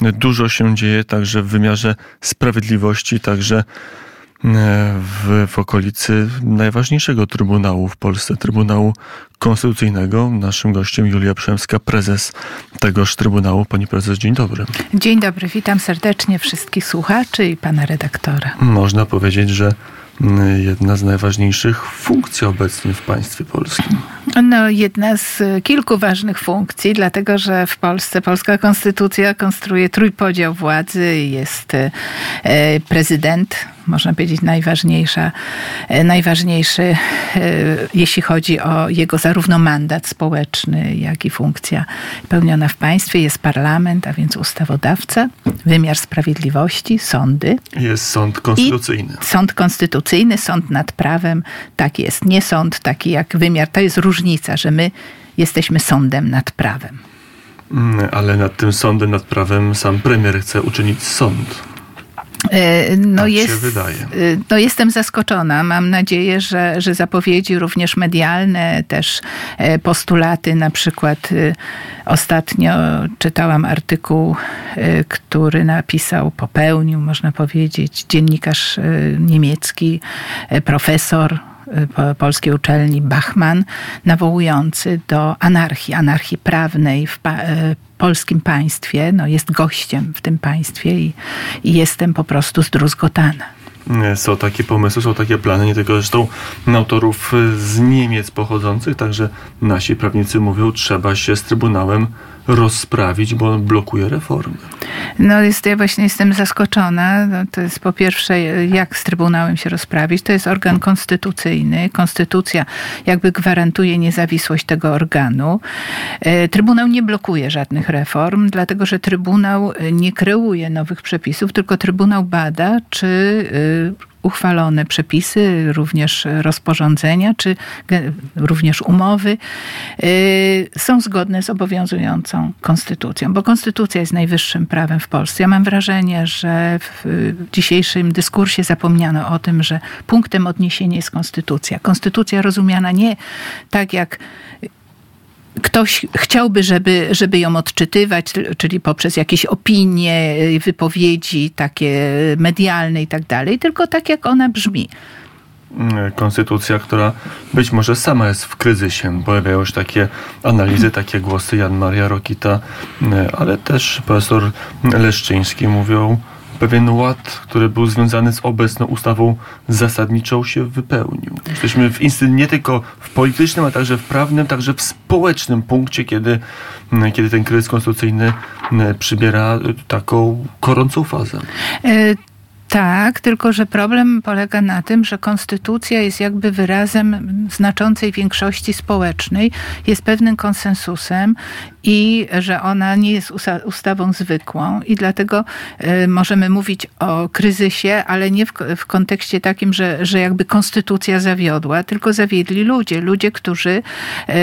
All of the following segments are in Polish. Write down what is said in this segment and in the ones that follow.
dużo się dzieje także w wymiarze sprawiedliwości, także w, w okolicy najważniejszego trybunału w Polsce, Trybunału Konstytucyjnego. Naszym gościem Julia Przemska, prezes tegoż Trybunału. Pani prezes, dzień dobry. Dzień dobry, witam serdecznie wszystkich słuchaczy i pana redaktora. Można powiedzieć, że jedna z najważniejszych funkcji obecnie w państwie polskim. No, jedna z kilku ważnych funkcji, dlatego że w Polsce polska konstytucja konstruuje trójpodział władzy. Jest e, prezydent, można powiedzieć najważniejsza, najważniejszy, jeśli chodzi o jego zarówno mandat społeczny, jak i funkcja pełniona w państwie. Jest parlament, a więc ustawodawca, wymiar sprawiedliwości, sądy. Jest sąd konstytucyjny. sąd konstytucyjny, sąd nad prawem. Tak jest. Nie sąd taki jak wymiar. To jest różnica, że my jesteśmy sądem nad prawem. Mm, ale nad tym sądem, nad prawem sam premier chce uczynić sąd. E, no tak jest, się wydaje. E, no jestem zaskoczona. Mam nadzieję, że, że zapowiedzi również medialne, też e, postulaty, na przykład ostatnio czytałam artykuł, który napisał, popełnił, można powiedzieć, dziennikarz niemiecki, profesor polskiej uczelni Bachman, nawołujący do anarchii, anarchii prawnej w e, polskim państwie. No, jest gościem w tym państwie i, i jestem po prostu zdruzgotana. Są takie pomysły, są takie plany, nie tylko zresztą autorów z Niemiec pochodzących, także nasi prawnicy mówią, trzeba się z Trybunałem rozprawić, bo on blokuje reformy. No jest, ja właśnie jestem zaskoczona. No, to jest po pierwsze, jak z Trybunałem się rozprawić. To jest organ konstytucyjny. Konstytucja jakby gwarantuje niezawisłość tego organu. E, Trybunał nie blokuje żadnych reform, dlatego że Trybunał nie kreuje nowych przepisów, tylko Trybunał bada, czy y, uchwalone przepisy, również rozporządzenia, czy również umowy y, są zgodne z obowiązującą konstytucją, bo konstytucja jest najwyższym prawem w Polsce. Ja mam wrażenie, że w dzisiejszym dyskursie zapomniano o tym, że punktem odniesienia jest konstytucja. Konstytucja rozumiana nie tak jak ktoś chciałby, żeby, żeby ją odczytywać, czyli poprzez jakieś opinie, wypowiedzi takie medialne i tak dalej, tylko tak jak ona brzmi. Konstytucja, która być może sama jest w kryzysie. Pojawiają się takie analizy, takie głosy. Jan Maria Rokita, ale też profesor Leszczyński mówią, pewien ład, który był związany z obecną ustawą zasadniczą się wypełnił. Jesteśmy w nie tylko w politycznym, a także w prawnym, także w społecznym punkcie, kiedy, kiedy ten kryzys konstytucyjny przybiera taką gorącą fazę. E, tak, tylko że problem polega na tym, że konstytucja jest jakby wyrazem znaczącej większości społecznej, jest pewnym konsensusem i że ona nie jest ustawą zwykłą. I dlatego y, możemy mówić o kryzysie, ale nie w, w kontekście takim, że, że jakby konstytucja zawiodła, tylko zawiedli ludzie, ludzie, którzy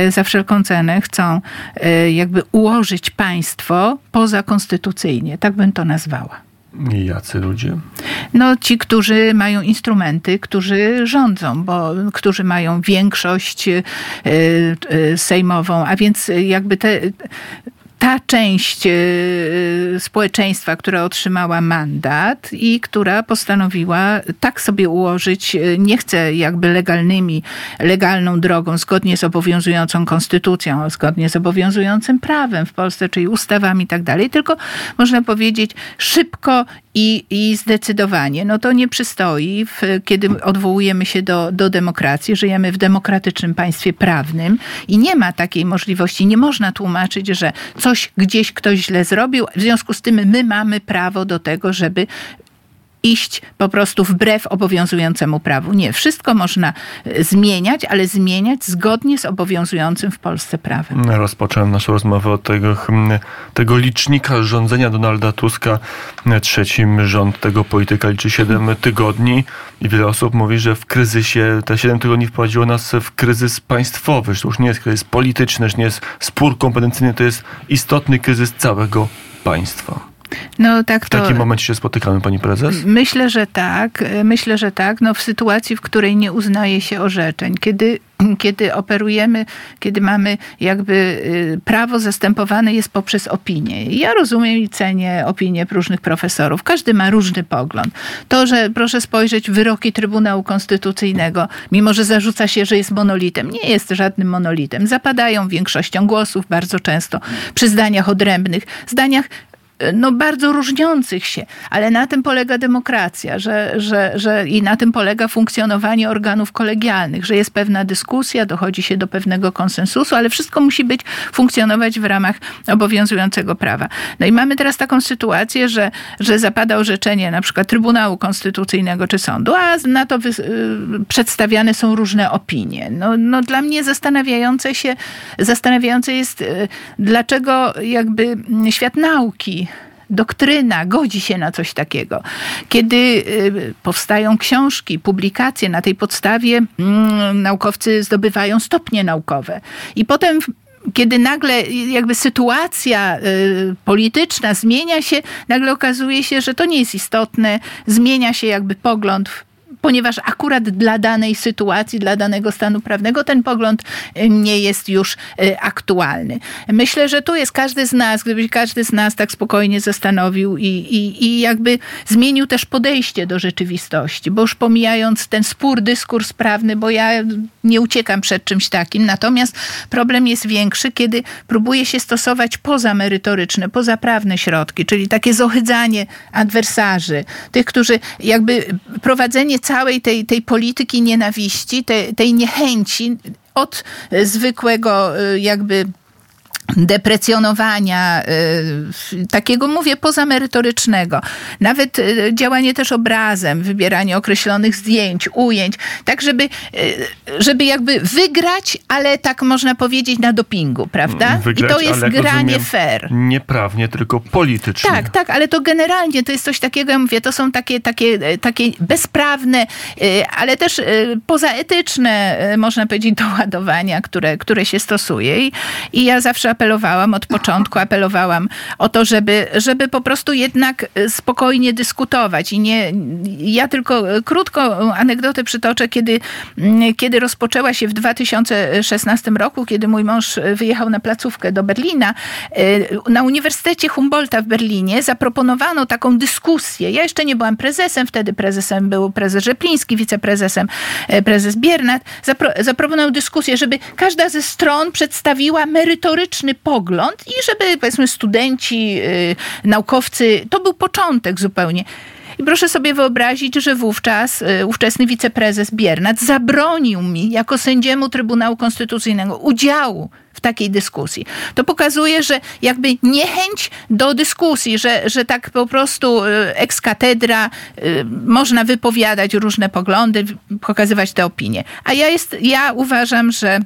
y, za wszelką cenę chcą y, jakby ułożyć państwo pozakonstytucyjnie, tak bym to nazwała. Jacy ludzie? No ci, którzy mają instrumenty, którzy rządzą, bo którzy mają większość y, y, sejmową, a więc jakby te ta część e, społeczeństwa, która otrzymała mandat i która postanowiła tak sobie ułożyć, e, nie chce jakby legalnymi, legalną drogą, zgodnie z obowiązującą konstytucją, zgodnie z obowiązującym prawem w Polsce, czyli ustawami i tak dalej, tylko można powiedzieć szybko i, i zdecydowanie. No to nie przystoi, w, kiedy odwołujemy się do, do demokracji. Żyjemy w demokratycznym państwie prawnym i nie ma takiej możliwości. Nie można tłumaczyć, że coś gdzieś ktoś źle zrobił, w związku z tym my mamy prawo do tego, żeby iść po prostu wbrew obowiązującemu prawu. Nie, wszystko można e, zmieniać, ale zmieniać zgodnie z obowiązującym w Polsce prawem. Rozpocząłem naszą rozmowę od tego, hmm, tego licznika rządzenia Donalda Tuska. Trzecim rząd tego polityka liczy 7 tygodni i wiele osób mówi, że w kryzysie te 7 tygodni wprowadziło nas w kryzys państwowy. To już nie jest kryzys polityczny, już nie jest spór kompetencyjny, to jest istotny kryzys całego państwa. No tak W to... takim momencie się spotykamy, pani prezes? Myślę, że tak. Myślę, że tak. No w sytuacji, w której nie uznaje się orzeczeń, kiedy kiedy operujemy, kiedy mamy jakby y, prawo zastępowane jest poprzez opinię. Ja rozumiem i cenię opinie różnych profesorów. Każdy ma różny pogląd. To, że proszę spojrzeć wyroki Trybunału Konstytucyjnego, mimo że zarzuca się, że jest monolitem, nie jest żadnym monolitem. Zapadają większością głosów bardzo często przy zdaniach odrębnych, zdaniach no, bardzo różniących się, ale na tym polega demokracja, że, że, że i na tym polega funkcjonowanie organów kolegialnych, że jest pewna dyskusja, dochodzi się do pewnego konsensusu, ale wszystko musi być funkcjonować w ramach obowiązującego prawa. No i mamy teraz taką sytuację, że, że zapada orzeczenie na przykład Trybunału Konstytucyjnego czy sądu, a na to wy, y, przedstawiane są różne opinie. No, no dla mnie zastanawiające się, zastanawiające jest, y, dlaczego jakby świat nauki doktryna godzi się na coś takiego. Kiedy y, powstają książki, publikacje, na tej podstawie mm, naukowcy zdobywają stopnie naukowe. I potem kiedy nagle jakby sytuacja y, polityczna zmienia się, nagle okazuje się, że to nie jest istotne, zmienia się jakby pogląd ponieważ akurat dla danej sytuacji, dla danego stanu prawnego ten pogląd y, nie jest już y, aktualny. Myślę, że tu jest każdy z nas, gdyby każdy z nas tak spokojnie zastanowił i, i, i jakby zmienił też podejście do rzeczywistości, bo już pomijając ten spór, dyskurs prawny, bo ja nie uciekam przed czymś takim, natomiast problem jest większy, kiedy próbuje się stosować pozamerytoryczne, pozaprawne środki, czyli takie zohydzanie adwersarzy, tych, którzy jakby prowadzenie całej tej, tej polityki nienawiści, tej, tej niechęci od zwykłego y, jakby deprecjonowania, y, takiego mówię pozamerytorycznego. Nawet y, działanie też obrazem, wybieranie określonych zdjęć, ujęć, tak żeby, y, żeby jakby wygrać, ale tak można powiedzieć na dopingu, prawda? Wygrać, I to jest granie fair. Nieprawnie, tylko politycznie. Tak, tak, ale to generalnie to jest coś takiego, ja mówię, to są takie, takie, takie bezprawne, ale też pozaetyczne, można powiedzieć, doładowania, które, które się stosuje. I, i ja zawsze apelowałam od początku, apelowałam o to, żeby, żeby po prostu jednak spokojnie dyskutować. I nie, ja tylko krótko anegdotę przytoczę, kiedy, kiedy rozpoczęła się w 2016 roku, kiedy mój mąż wyjechał na placówkę do Berlina, na Uniwersytecie Humboldta w Berlinie zaproponowano taką dyskusję. Ja jeszcze nie byłam prezesem, wtedy prezesem był prezes Rzepliński, wiceprezesem prezes Biernat. Zapro, zaproponował dyskusję, żeby każda ze stron przedstawiła pogląd i żeby powiedzmy studenci, yy, naukowcy, to był początek zupełnie. I proszę sobie wyobrazić, że wówczas y, ówczesny wiceprezes Biernat zabronił mi jako sędziemu Trybunału Konstytucyjnego udziału w takiej dyskusji. To pokazuje, że jakby niechęć do dyskusji, że, że tak po prostu y, ex katedra y, można wypowiadać różne poglądy, pokazywać te opinie. A ja, jest, ja uważam, że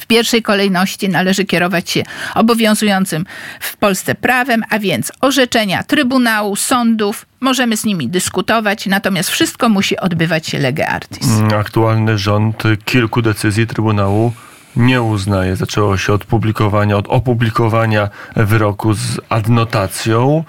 w pierwszej kolejności należy kierować się obowiązującym w Polsce prawem, a więc orzeczenia Trybunału, sądów, możemy z nimi dyskutować, natomiast wszystko musi odbywać się lege artis. Mm, aktualny rząd kilku decyzji Trybunału nie uznaje. Zaczęło się od publikowania, od opublikowania wyroku z adnotacją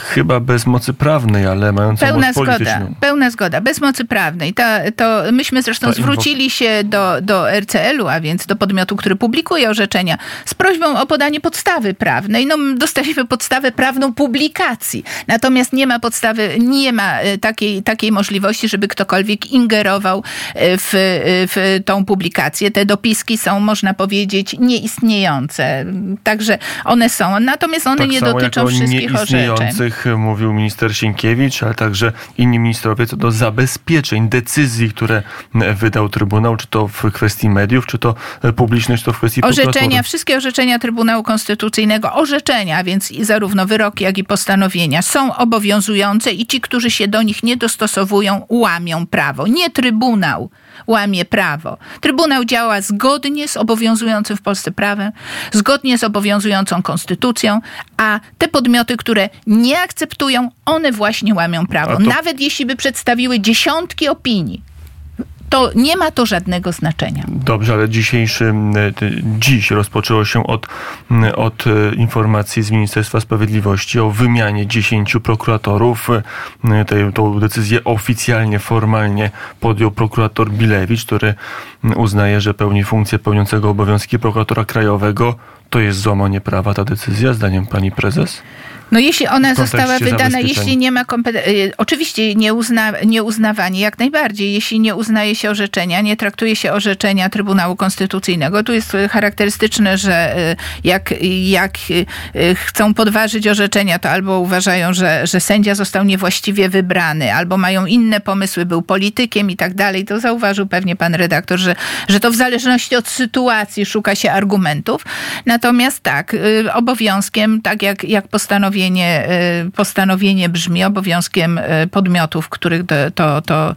chyba bez mocy prawnej, ale mającą pełna moc polityczną. Zgoda, pełna zgoda, bez mocy prawnej. To, to myśmy zresztą zwrócili się do, do RCL-u, a więc do podmiotu, który publikuje orzeczenia, z prośbą o podanie podstawy prawnej. No, dostaliśmy podstawę prawną publikacji. Natomiast nie ma podstawy, nie ma e, takiej, takiej możliwości, żeby ktokolwiek ingerował e, w, e, w tą publikację. Te dopiski są, można powiedzieć, nieistniejące. Także one są. Natomiast one tak nie dotyczą wszystkich orzeczeń mówił minister Sienkiewicz, ale także inni ministrowie co do zabezpieczeń, decyzji, które wydał Trybunał, czy to w kwestii mediów, czy to publiczność, czy to w kwestii Orzeczenia, wszystkie orzeczenia Trybunału Konstytucyjnego, orzeczenia, więc zarówno wyroki, jak i postanowienia są obowiązujące i ci, którzy się do nich nie dostosowują, łamią prawo. Nie Trybunał łamie prawo. Trybunał działa zgodnie z obowiązującym w Polsce prawem, zgodnie z obowiązującą konstytucją, a te podmioty, które nie akceptują, one właśnie łamią prawo. To... Nawet jeśli by przedstawiły dziesiątki opinii, to nie ma to żadnego znaczenia. Dobrze, ale dzisiejszy, dziś rozpoczęło się od, od informacji z Ministerstwa Sprawiedliwości o wymianie 10 prokuratorów. Tej, tą decyzję oficjalnie, formalnie podjął prokurator Bilewicz, który uznaje, że pełni funkcję pełniącego obowiązki prokuratora krajowego. To jest złamanie prawa ta decyzja, zdaniem pani prezes? No jeśli ona została wydana, jeśli nie ma kompetencji, y, oczywiście nieuzna, nieuznawanie jak najbardziej, jeśli nie uznaje się orzeczenia, nie traktuje się orzeczenia Trybunału Konstytucyjnego, tu jest charakterystyczne, że y, jak, jak y, chcą podważyć orzeczenia, to albo uważają, że, że sędzia został niewłaściwie wybrany, albo mają inne pomysły, był politykiem i tak dalej, to zauważył pewnie pan redaktor, że, że to w zależności od sytuacji szuka się argumentów. Natomiast tak, obowiązkiem, tak jak, jak postanowił postanowienie, y, postanowienie brzmi obowiązkiem y, podmiotów, których to, to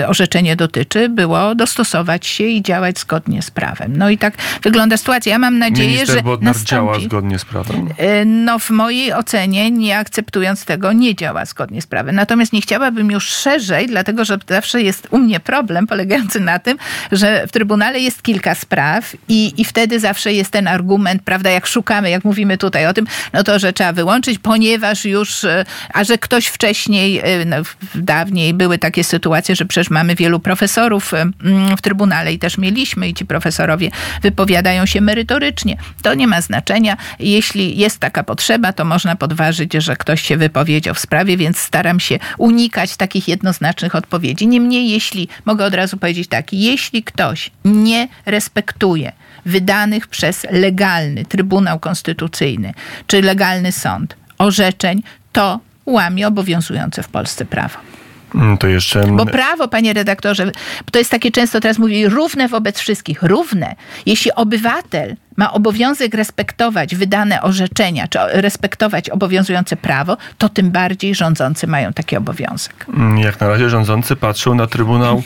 y, orzeczenie dotyczy, było dostosować się i działać zgodnie z prawem. No i tak wygląda sytuacja. Ja mam nadzieję, Minister że Bodnar nastąpi, działa zgodnie z prawem? No w mojej ocenie, nie akceptując tego, nie działa zgodnie z prawem. Natomiast nie chciałabym już szerzej, dlatego że zawsze jest u mnie problem polegający na tym, że w Trybunale jest kilka spraw i, i wtedy zawsze jest ten argument, prawda, jak szukamy, jak mówimy tutaj o tym, no to, że trzeba wyłączyć ponieważ już, e, a że ktoś wcześniej, e, no, dawniej były takie sytuacje, że przecież mamy wielu profesorów e, mm, w Trybunale i też mieliśmy i ci profesorowie wypowiadają się merytorycznie. To nie ma znaczenia. Jeśli jest taka potrzeba, to można podważyć, że ktoś się wypowiedział w sprawie, więc staram się unikać takich jednoznacznych odpowiedzi. Niemniej, jeśli, mogę od razu powiedzieć tak, jeśli ktoś nie respektuje wydanych przez legalny Trybunał Konstytucyjny czy legalny sąd orzeczeń, to łamie obowiązujące w Polsce prawo. Mm, to jeszcze... Bo prawo, panie redaktorze, to jest takie często teraz mówi równe wobec wszystkich. Równe. Jeśli obywatel ma obowiązek respektować wydane orzeczenia, czy respektować obowiązujące prawo, to tym bardziej rządzący mają taki obowiązek. Mm, jak na razie rządzący patrzą na Trybunał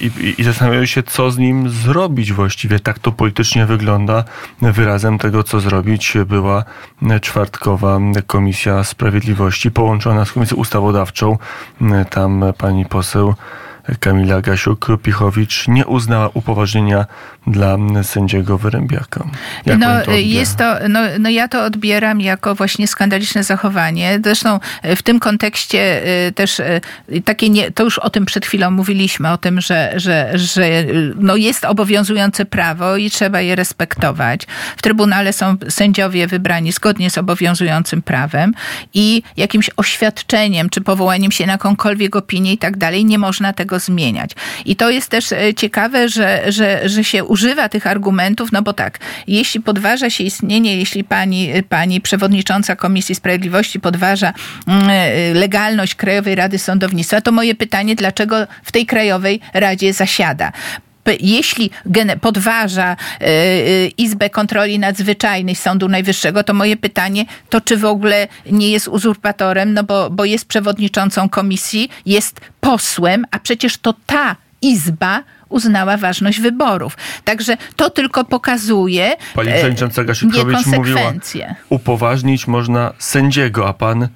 i, i, i zastanawiają się, co z nim zrobić właściwie. Tak to politycznie wygląda. Wyrazem tego, co zrobić, była czwartkowa Komisja Sprawiedliwości połączona z Komisją Ustawodawczą. Tam pani poseł Kamila Gasiuk-Pichowicz nie uznała upoważnienia dla sędziego Wyrębiaka. Jak no, jest to, no, no ja to odbieram jako właśnie skandaliczne zachowanie. Zresztą e, w tym kontekście e, też e, takie nie, to już o tym przed chwilą mówiliśmy, o tym, że, że, że no jest obowiązujące prawo i trzeba je respektować. W Trybunale są sędziowie wybrani zgodnie z obowiązującym prawem i jakimś oświadczeniem, czy powołaniem się na jakąkolwiek opinię i tak dalej, nie można tego zmieniać. I to jest też ciekawe, że, że, że się używa tych argumentów, no bo tak, jeśli podważa się istnienie, jeśli pani, pani przewodnicząca Komisji Sprawiedliwości podważa mm, legalność Krajowej Rady Sądownictwa, to moje pytanie, dlaczego w tej Krajowej Radzie zasiada? Jeśli podważa e, e, Izbę Kontroli Nadzwyczajnej Sądu Najwyższego, to moje pytanie, to czy w ogóle nie jest uzurpatorem, no bo, bo jest przewodniczącą komisji, jest posłem, a przecież to ta Izba uznała ważność wyborów. Także to tylko pokazuje Pani przewodnicząca Gasiukowicz mówiła, upoważnić można sędziego, a pan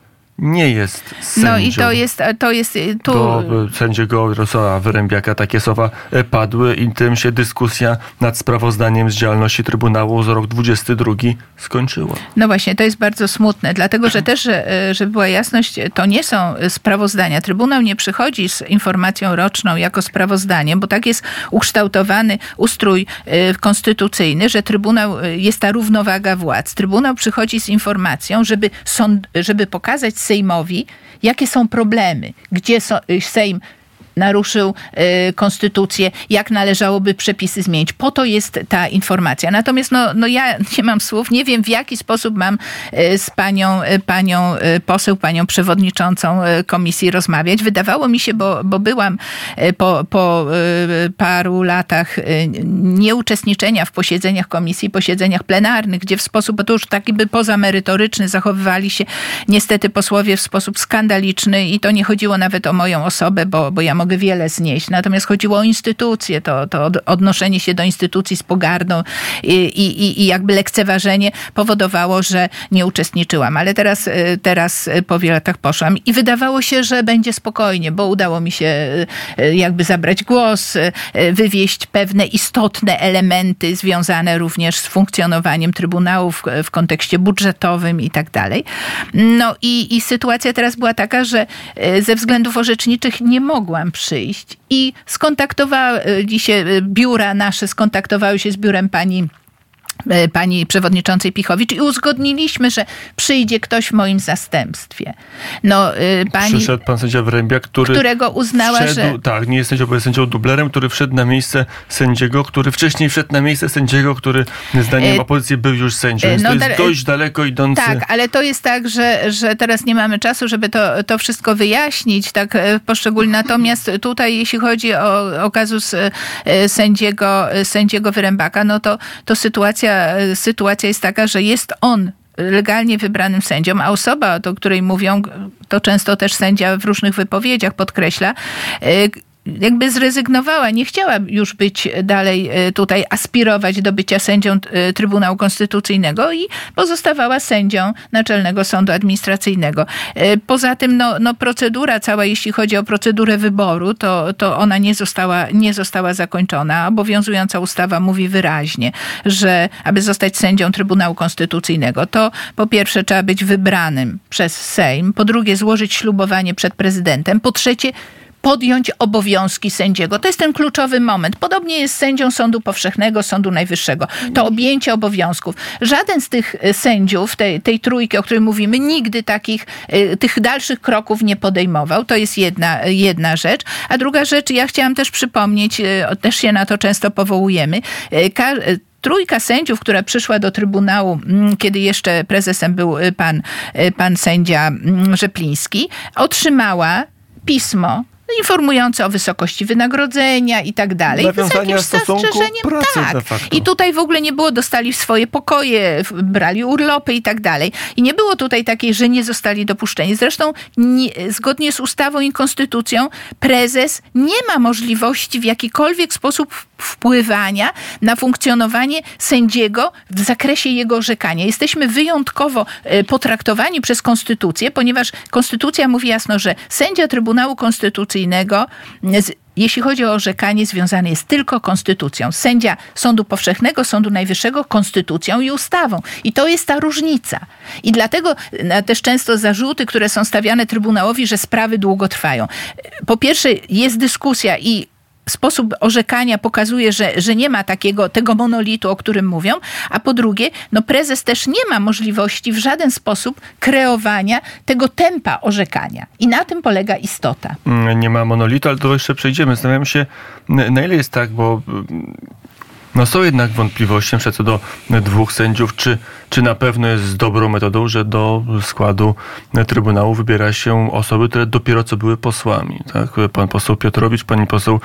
nie jest sędzią. No i to jest, to jest tu... Do sędziego Jarosława Wyrębiaka takie słowa e, padły i tym się dyskusja nad sprawozdaniem z działalności Trybunału za rok 22 skończyła. No właśnie, to jest bardzo smutne, dlatego że też, e, żeby była jasność, to nie są sprawozdania. Trybunał nie przychodzi z informacją roczną jako sprawozdaniem, bo tak jest ukształtowany ustrój konstytucyjny, że Trybunał jest ta równowaga władz. Trybunał przychodzi z informacją, żeby, sąd, żeby pokazać Sejmowi, jakie są problemy, gdzie y, Sejm naruszył y, konstytucję, jak należałoby przepisy zmienić. Po to jest ta informacja. Natomiast no, no ja nie mam słów, nie wiem w jaki sposób mam y, z panią, y, panią poseł, panią przewodniczącą komisji rozmawiać. Wydawało mi się, bo, bo byłam po, po paru latach nieuczestniczenia w posiedzeniach komisji, posiedzeniach plenarnych, gdzie w sposób, bo to już taki by pozamerytoryczny zachowywali się niestety posłowie w sposób skandaliczny i to nie chodziło nawet o moją osobę, bo, bo ja mogę wiele znieść. Natomiast chodziło o instytucje, to, to odnoszenie się do instytucji z pogardą i, i, i jakby lekceważenie powodowało, że nie uczestniczyłam. Ale teraz, teraz po wielu latach poszłam i wydawało się, że będzie spokojnie, bo udało mi się jakby zabrać głos, wywieść pewne istotne elementy związane również z funkcjonowaniem Trybunału w, kontekście budżetowym i tak dalej. No i, i sytuacja teraz była taka, że ze względów orzeczniczych nie mogłam przyjść. I skontaktowały się, e, biura nasze skontaktowały się z biurem pani pani przewodniczącej Pichowicz i uzgodniliśmy, że przyjdzie ktoś w moim zastępstwie. No, e, pani, Przyszedł pan sędzia Wrębia, który którego uznała, wszedł, że... Tak, nie jest sędzią, bo jest sędzią dublerem, który wszedł na miejsce sędziego, który wcześniej wszedł na miejsce sędziego, który zdaniem e, opozycji był już sędzią. Więc no, to jest dość daleko idący... Tak, ale to jest tak, że, że teraz nie mamy czasu, żeby to, to wszystko wyjaśnić, tak poszczególnie. Natomiast tutaj, jeśli chodzi o, o kazus sędziego, sędziego Wyrębaka, no to, to sytuacja sytuacja jest taka, że jest on legalnie wybranym sędzią, a osoba, do której mówią, to często też sędzia w różnych wypowiedziach podkreśla, jakby zrezygnowała, nie chciała już być dalej e, tutaj, aspirować do bycia sędzią e, Trybunału Konstytucyjnego i pozostawała sędzią Naczelnego Sądu Administracyjnego. E, poza tym no, no procedura cała, jeśli chodzi o procedurę wyboru, to, to ona nie została, nie została zakończona. Obowiązująca ustawa mówi wyraźnie, że aby zostać sędzią Trybunału Konstytucyjnego, to po pierwsze trzeba być wybranym przez Sejm, po drugie złożyć ślubowanie przed prezydentem, po trzecie podjąć obowiązki sędziego. To jest ten kluczowy moment. Podobnie jest z sędzią Sądu Powszechnego, Sądu Najwyższego. To objęcie obowiązków. Żaden z tych e, sędziów, tej, tej trójki, o której mówimy, nigdy takich, e, tych dalszych kroków nie podejmował. To jest jedna, jedna rzecz. A druga rzecz, ja chciałam też przypomnieć, e, też się na to często powołujemy, trójka sędziów, która przyszła do Trybunału, mm, kiedy jeszcze prezesem był pan, pan sędzia mm, Rzepliński, otrzymała pismo informujące o wysokości wynagrodzenia i tak dalej. Z zastrzeżeniem. tak. I tutaj w ogóle nie było, dostali swoje pokoje, brali urlopy i tak dalej. I nie było tutaj takiej, że nie zostali dopuszczeni. Zresztą nie, zgodnie z ustawą i konstytucją prezes nie ma możliwości w jakikolwiek sposób wpływania na funkcjonowanie sędziego w zakresie jego orzekania. Jesteśmy wyjątkowo e, potraktowani przez konstytucję, ponieważ konstytucja mówi jasno, że sędzia Trybunału Konstytucyjnego jeśli chodzi o orzekanie, związany jest tylko konstytucją. Sędzia Sądu Powszechnego, Sądu Najwyższego, konstytucją i ustawą. I to jest ta różnica. I dlatego e, też często zarzuty, które są stawiane Trybunałowi, że sprawy długo trwają. Po pierwsze, jest dyskusja i sposób orzekania pokazuje, że, że nie ma takiego tego monolitu, o którym mówią, a po drugie, no prezes też nie ma możliwości w żaden sposób kreowania tego tempa orzekania. I na tym polega istota. Mm, nie ma monolitu, ale to jeszcze przejdziemy. Zastanawiam się, na ile jest tak, bo no są jednak wątpliwości co do dwóch sędziów, czy, czy na pewno jest dobrą metodą, że do składu Trybunału wybiera się osoby, które dopiero co były posłami. Tak? Pan poseł Piotrowicz, pani poseł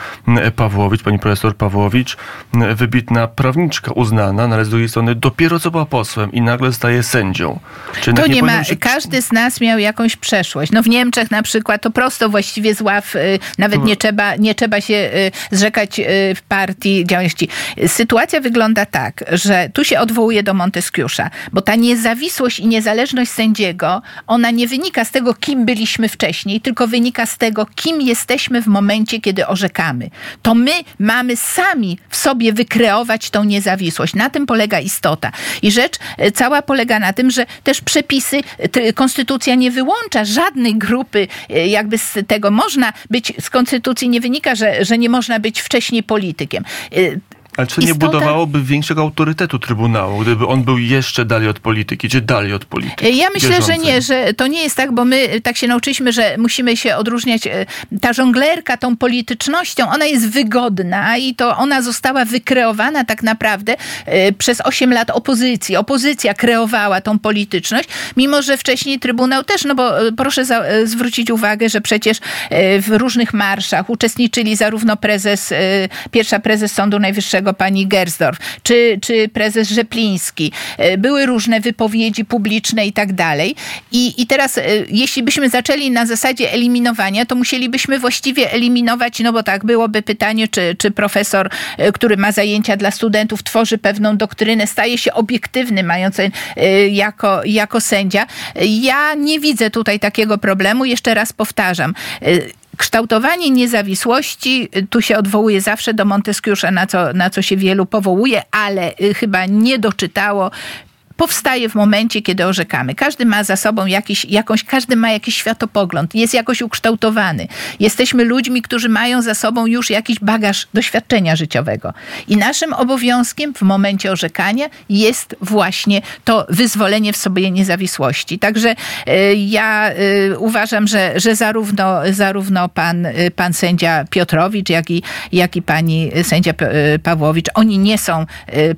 Pawłowicz, pani profesor Pawłowicz, wybitna prawniczka uznana, no ale z drugiej strony dopiero co była posłem i nagle staje sędzią. Czy to nie, nie ma, się... każdy z nas miał jakąś przeszłość. No w Niemczech na przykład to prosto właściwie z ław, y, nawet nie trzeba, nie trzeba się y, zrzekać y, w partii działalności sytuacja wygląda tak, że tu się odwołuje do Monteskiusza, bo ta niezawisłość i niezależność sędziego, ona nie wynika z tego, kim byliśmy wcześniej, tylko wynika z tego, kim jesteśmy w momencie, kiedy orzekamy. To my mamy sami w sobie wykreować tą niezawisłość. Na tym polega istota. I rzecz e, cała polega na tym, że też przepisy, konstytucja nie wyłącza żadnej grupy, e, jakby z tego można być, z konstytucji nie wynika, że, że nie można być wcześniej politykiem. E, ale czy nie budowałoby większego autorytetu Trybunału, gdyby on był jeszcze dalej od polityki, czy dalej od polityki? Ja myślę, bieżącej? że nie, że to nie jest tak, bo my tak się nauczyliśmy, że musimy się odróżniać. E, ta żonglerka tą politycznością, ona jest wygodna i to ona została wykreowana tak naprawdę e, przez 8 lat opozycji. Opozycja kreowała tą polityczność, mimo że wcześniej Trybunał też, no bo e, proszę za, zwrócić uwagę, że przecież w różnych marszach uczestniczyli zarówno prezes, pierwsza prezes Sądu Najwyższego, tego pani Gersdorf, czy, czy prezes Rzepliński. Były różne wypowiedzi publiczne i tak dalej. I, I teraz, jeśli byśmy zaczęli na zasadzie eliminowania, to musielibyśmy właściwie eliminować, no bo tak, byłoby pytanie, czy, czy profesor, który ma zajęcia dla studentów, tworzy pewną doktrynę, staje się obiektywny, mając jako, jako sędzia. Ja nie widzę tutaj takiego problemu. Jeszcze raz powtarzam. Kształtowanie niezawisłości, tu się odwołuje zawsze do Monteskiusza, na co, na co się wielu powołuje, ale chyba nie doczytało powstaje w momencie, kiedy orzekamy. Każdy ma za sobą jakiś, jakąś, każdy ma jakiś światopogląd, jest jakoś ukształtowany. Jesteśmy ludźmi, którzy mają za sobą już jakiś bagaż doświadczenia życiowego. I naszym obowiązkiem w momencie orzekania jest właśnie to wyzwolenie w sobie niezawisłości. Także y, ja y, uważam, że, że zarówno, zarówno pan, y, pan sędzia Piotrowicz, jak i, jak i pani sędzia Pawłowicz, oni nie są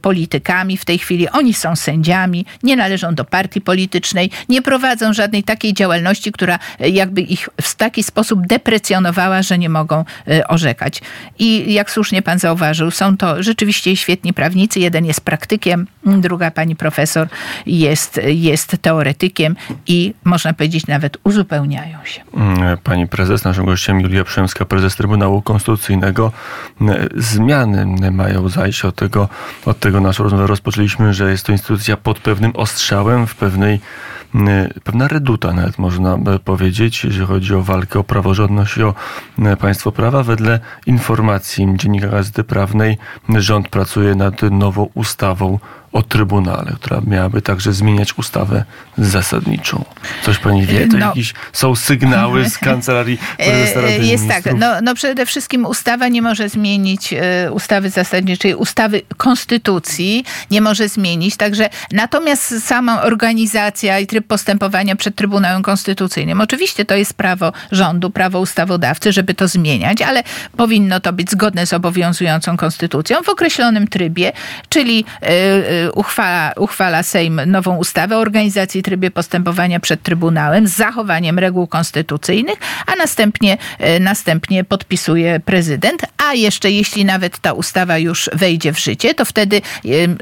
politykami w tej chwili, oni są sędziami nie należą do partii politycznej, nie prowadzą żadnej takiej działalności, która e, jakby ich w taki sposób deprecjonowała, że nie mogą e, orzekać. I jak słusznie pan zauważył, są to rzeczywiście świetni prawnicy. Jeden jest praktykiem, druga pani profesor jest, jest teoretykiem i można powiedzieć nawet uzupełniają się. Mm, pani prezes, naszym gościem Julia Przemska, prezes Trybunału Konstytucyjnego. Mm, zmiany mają zajść od tego, od tego naszą rozmowę rozpoczęliśmy, że jest to instytucja pod pewnym ostrzałem, w pewnej pewna reduta nawet można powiedzieć, jeżeli chodzi o walkę o praworządność i o państwo prawa. Wedle informacji Dziennika Gazety Prawnej rząd pracuje nad nową ustawą o Trybunale, która miałaby także zmieniać ustawę zasadniczą. Coś pani wie? To no. jakieś są sygnały z kancelarii prezesa Rady Jest tak. Ministrów? tak. No, no przede wszystkim ustawa nie może zmienić e, ustawy zasadniczej, ustawy konstytucji nie może zmienić. Także natomiast sama organizacja i tryb postępowania przed Trybunałem Konstytucyjnym, oczywiście to jest prawo rządu, prawo ustawodawcy, żeby to zmieniać, ale powinno to być zgodne z obowiązującą konstytucją w określonym trybie, czyli yy, uchwala, uchwala Sejm nową ustawę o organizacji i trybie postępowania przed Trybunałem z zachowaniem reguł konstytucyjnych, a następnie, e, następnie podpisuje prezydent, a jeszcze jeśli nawet ta ustawa już wejdzie w życie, to wtedy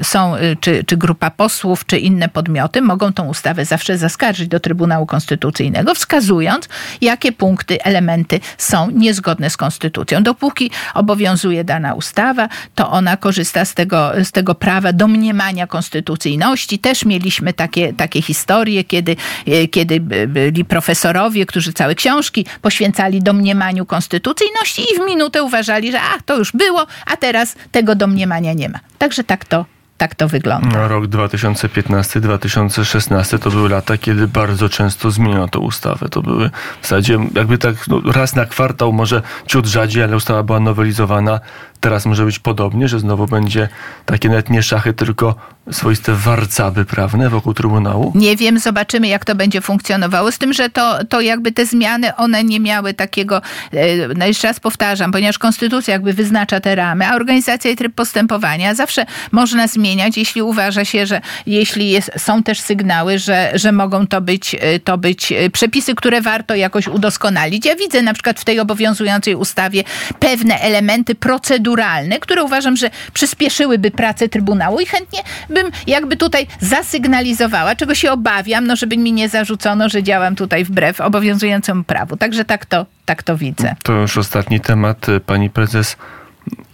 są, e, czy, czy grupa posłów, czy inne podmioty mogą tą ustawę zawsze zaskarżyć do Trybunału Konstytucyjnego, wskazując, jakie punkty, elementy są niezgodne z konstytucją. Dopóki obowiązuje dana ustawa, to ona korzysta z tego, z tego prawa domniemania konstytucyjności. Też mieliśmy takie, takie historie, kiedy, e, kiedy byli profesorowie, którzy całe książki poświęcali domniemaniu konstytucyjności i w minutę uważali, że a, to już było, a teraz tego domniemania nie ma. Także tak to tak to wygląda. No, rok 2015-2016 to były lata, kiedy bardzo często zmieniono tę ustawę. To były w zasadzie jakby tak no, raz na kwartał, może ciut rzadziej, ale ustawa była nowelizowana teraz może być podobnie, że znowu będzie takie nawet nie szachy, tylko swoiste warcaby prawne wokół Trybunału? Nie wiem, zobaczymy jak to będzie funkcjonowało. Z tym, że to, to jakby te zmiany, one nie miały takiego, e, no jeszcze raz powtarzam, ponieważ konstytucja jakby wyznacza te ramy, a organizacja i tryb postępowania zawsze można zmieniać, jeśli uważa się, że jeśli jest, są też sygnały, że, że mogą to być, e, to być e, przepisy, które warto jakoś udoskonalić. Ja widzę na przykład w tej obowiązującej ustawie pewne elementy procedury proceduralne, które uważam, że przyspieszyłyby pracę Trybunału i chętnie bym jakby tutaj zasygnalizowała, czego się obawiam, no żeby mi nie zarzucono, że działam tutaj wbrew obowiązującemu prawu. Także tak to, tak to widzę. To już ostatni temat. Pani prezes,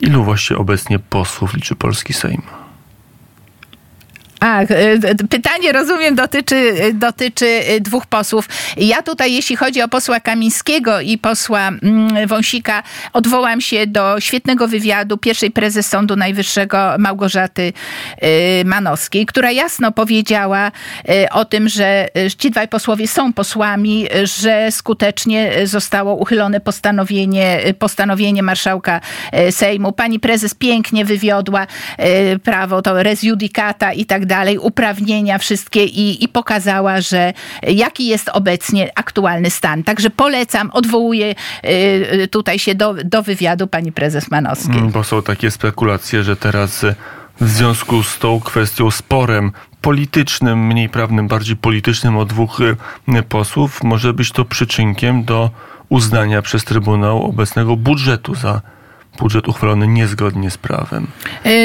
ilu właściwie obecnie posłów liczy polski Sejm? A, e, pytanie rozumiem dotyczy, dotyczy e, dwóch posłów. Ja tutaj, jeśli chodzi o posła Kamińskiego i posła mm, Wąsika, odwołam się do świetnego wywiadu pierwszej prezes Sądu Najwyższego Małgorzaty e, Manowskiej, która jasno powiedziała o tym, że ci dwaj posłowie są posłami, że skutecznie zostało uchylone postanowienie, postanowienie marszałka Sejmu. Pani prezes pięknie wywiodła prawo, to res judicata i tak dalej dalej, uprawnienia wszystkie i, i pokazała, że jaki jest obecnie aktualny stan. Także polecam, odwołuję y, tutaj się do, do wywiadu pani prezes Manowskiej. Mm, bo są takie spekulacje, że teraz w związku z tą kwestią, sporem politycznym, mniej prawnym, bardziej politycznym o dwóch y, posłów, może być to przyczynkiem do uznania przez Trybunał obecnego budżetu za budżet uchwalony niezgodnie z prawem.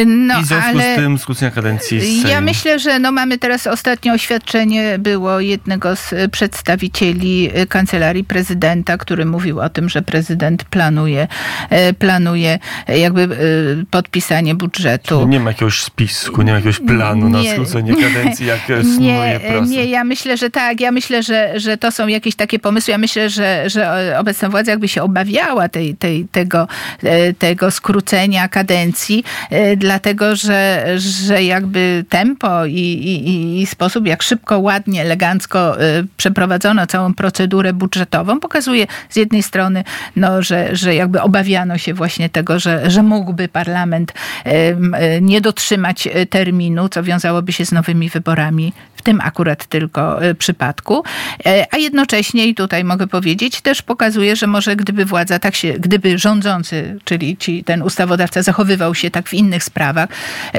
No, I w związku z tym skrócenia kadencji Sejm. Ja myślę, że no mamy teraz ostatnie oświadczenie było jednego z przedstawicieli kancelarii prezydenta, który mówił o tym, że prezydent planuje, planuje jakby podpisanie budżetu. Nie ma jakiegoś spisku, nie ma jakiegoś planu nie, na skrócenie kadencji, jak nie, prasa. Nie, ja myślę, że tak. Ja myślę, że, że to są jakieś takie pomysły. Ja myślę, że, że obecna władza jakby się obawiała tej, tej, tego, tego skrócenia kadencji, dlatego że, że jakby tempo i, i, i sposób, jak szybko, ładnie, elegancko przeprowadzono całą procedurę budżetową, pokazuje z jednej strony, no, że, że jakby obawiano się właśnie tego, że, że mógłby parlament nie dotrzymać terminu, co wiązałoby się z nowymi wyborami w tym akurat tylko przypadku, a jednocześnie i tutaj mogę powiedzieć, też pokazuje, że może gdyby władza tak się, gdyby rządzący, czyli ci, ten ustawodawca zachowywał się tak w innych sprawach,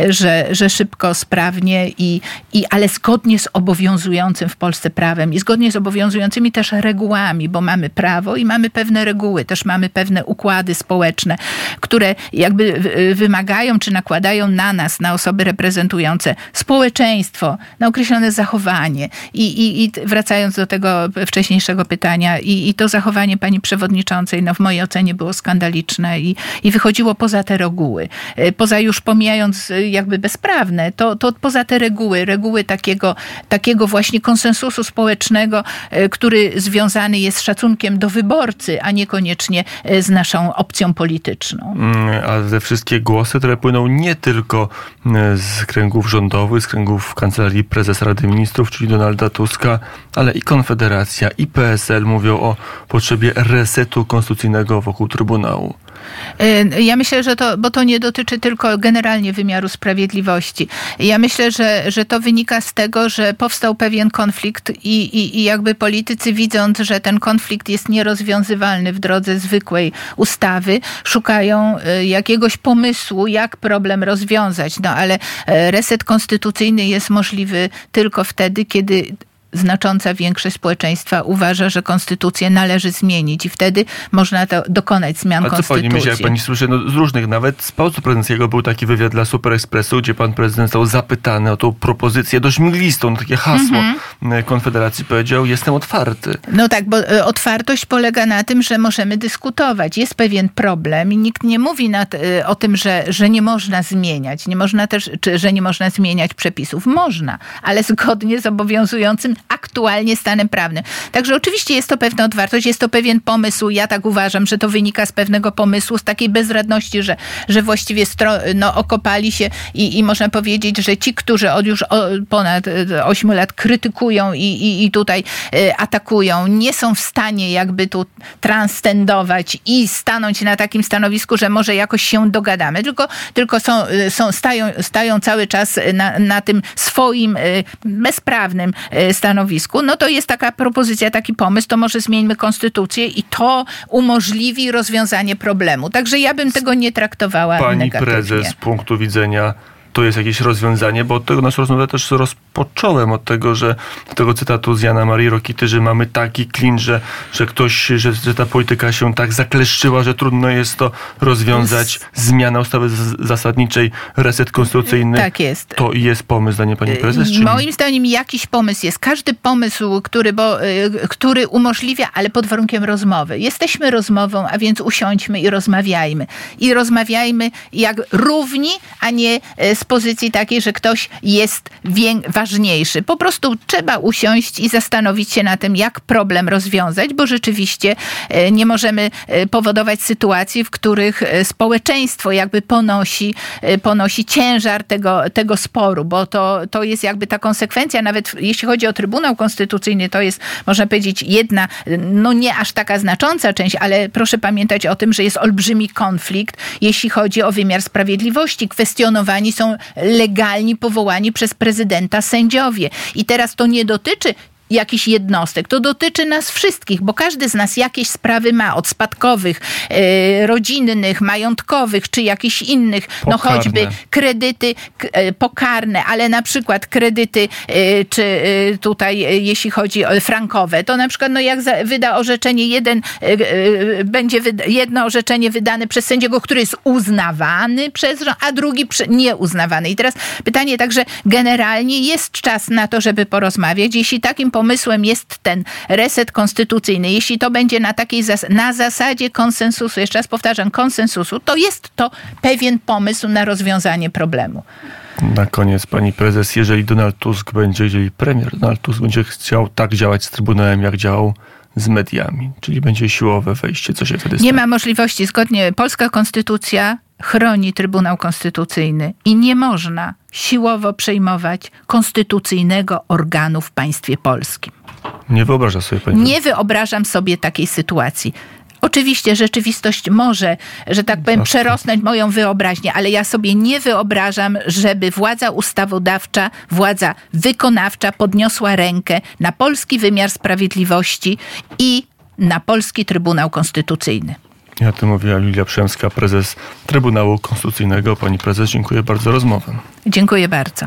że, że szybko, sprawnie i, i ale zgodnie z obowiązującym w Polsce prawem i zgodnie z obowiązującymi też regułami, bo mamy prawo i mamy pewne reguły, też mamy pewne układy społeczne, które jakby wymagają czy nakładają na nas, na osoby reprezentujące społeczeństwo, na określone zachowanie. I, i, i wracając do tego wcześniejszego pytania, i, i to zachowanie pani przewodniczącej, no w mojej ocenie było skandaliczne i, i wychodziło poza te reguły. Poza już pomijając jakby bezprawne, to, to poza te reguły, reguły takiego, takiego właśnie konsensusu społecznego, który związany jest z szacunkiem do wyborcy, a niekoniecznie z naszą opcją polityczną. A te wszystkie głosy, które płyną nie tylko z kręgów rządowych, z kręgów Kancelarii Prezes Rady Ministrów, czyli Donalda Tuska, ale i Konfederacja, i PSL mówią o potrzebie resetu konstytucyjnego wokół Trybunału. Ja myślę, że to, bo to nie dotyczy tylko generalnie wymiaru sprawiedliwości. Ja myślę, że, że to wynika z tego, że powstał pewien konflikt i, i, i jakby politycy widząc, że ten konflikt jest nierozwiązywalny w drodze zwykłej ustawy, szukają jakiegoś pomysłu, jak problem rozwiązać. No ale reset konstytucyjny jest możliwy tylko wtedy, kiedy znacząca większość społeczeństwa uważa, że konstytucję należy zmienić i wtedy można to dokonać zmian A co konstytucji. pani myśli, jak pani słyszy, no, z różnych, nawet z Pałacu Prezydenckiego był taki wywiad dla Super Expressu, gdzie pan prezydent został zapytany o tą propozycję dość mglistą, no, takie hasło Mhm. Konfederacji, powiedział, jestem otwarty. No tak, bo e, otwartość polega na tym, że możemy dyskutować. Jest pewien problem i nikt nie mówi nad, e, o tym, że, że nie można zmieniać. Nie można też, czy, że nie można zmieniać przepisów. Można, ale zgodnie z obowiązującym aktualnie stanem prawnym. Także oczywiście jest to pewna otwartość, jest to pewien pomysł. Ja tak uważam, że to wynika z pewnego pomysłu, z takiej bezradności, że, że właściwie stro, no, okopali się i, i można powiedzieć, że ci, którzy od już o, ponad 8 lat krytykują i, i, i tutaj y, atakują, nie są w stanie jakby tu transcendować i stanąć na takim stanowisku, że może jakoś się dogadamy, tylko, tylko są, y, są, stają, stają cały czas na, na tym swoim y, bezprawnym stanowisku, no to jest taka propozycja, taki pomysł, to może zmieńmy konstytucję i to umożliwi rozwiązanie problemu. Także ja bym tego nie traktowała Pani negatywnie. prezes z punktu widzenia to jest jakieś rozwiązanie, bo od tego naszą rozmowę też rozpocząłem, od tego, że tego cytatu z Jana Marii Rokity, że mamy taki klincz, że, że ktoś, że, że ta polityka się tak zakleszczyła, że trudno jest to rozwiązać. Zmiana ustawy zasadniczej, reset konstytucyjny. Tak jest. To jest pomysł, zdanie pani prezes? Czy... Moim zdaniem jakiś pomysł jest. Każdy pomysł, który, bo, y, który umożliwia, ale pod warunkiem rozmowy. Jesteśmy rozmową, a więc usiądźmy i rozmawiajmy. I rozmawiajmy jak równi, a nie y, z pozycji takiej, że ktoś jest ważniejszy. Po prostu trzeba usiąść i zastanowić się na tym, jak problem rozwiązać, bo rzeczywiście y, nie możemy y, powodować sytuacji, w których y, społeczeństwo jakby ponosi, ponosi ciężar tego, tego sporu, bo to, to jest jakby ta konsekwencja, nawet jeśli chodzi o Trybunał Konstytucyjny, to jest, można powiedzieć, jedna, no nie aż taka znacząca część, ale proszę pamiętać o tym, że jest olbrzymi konflikt, jeśli chodzi o wymiar sprawiedliwości. Kwestionowani są legalni, powołani przez prezydenta sędziowie. I teraz to nie dotyczy jakichś jednostek. To dotyczy nas wszystkich, bo każdy z nas jakieś sprawy ma, od spadkowych, e, rodzinnych, majątkowych, czy jakichś innych, no Pokarne. choćby kredyty e, pokarne, ale na przykład kredyty, e, czy e, tutaj, e, jeśli chodzi o frankowe, to na przykład, no jak za, wyda orzeczenie jeden, e, będzie wyda, jedno orzeczenie wydane przez sędziego, który jest uznawany przez rząd, a drugi nieuznawany. I teraz pytanie także generalnie jest czas na to, żeby porozmawiać. Jeśli takim pomysłem jest ten reset konstytucyjny, jeśli to będzie na takiej zas- na zasadzie konsensusu, jeszcze raz powtarzam, konsensusu, to jest to pewien pomysł na rozwiązanie problemu. Na koniec, pani prezes, jeżeli Donald Tusk będzie, jeżeli premier Donald Tusk będzie chciał tak działać z Trybunałem, jak działał z mediami, czyli będzie siłowe wejście, co się wtedy Nie stanie? ma możliwości, zgodnie polska konstytucja chroni Trybunał Konstytucyjny i nie można siłowo przejmować konstytucyjnego organu w państwie polskim. Nie wyobraża sobie pani. Nie wyobrażam sobie takiej sytuacji. Oczywiście rzeczywistość może, że tak powiem, przerosnąć moją wyobraźnię, ale ja sobie nie wyobrażam, żeby władza ustawodawcza, władza wykonawcza podniosła rękę na polski wymiar sprawiedliwości i na polski Trybunał Konstytucyjny. Ja tu mówiła Julia Przemska, prezes Trybunału Konstytucyjnego. Pani prezes, dziękuję bardzo za rozmowę. Dziękuję bardzo.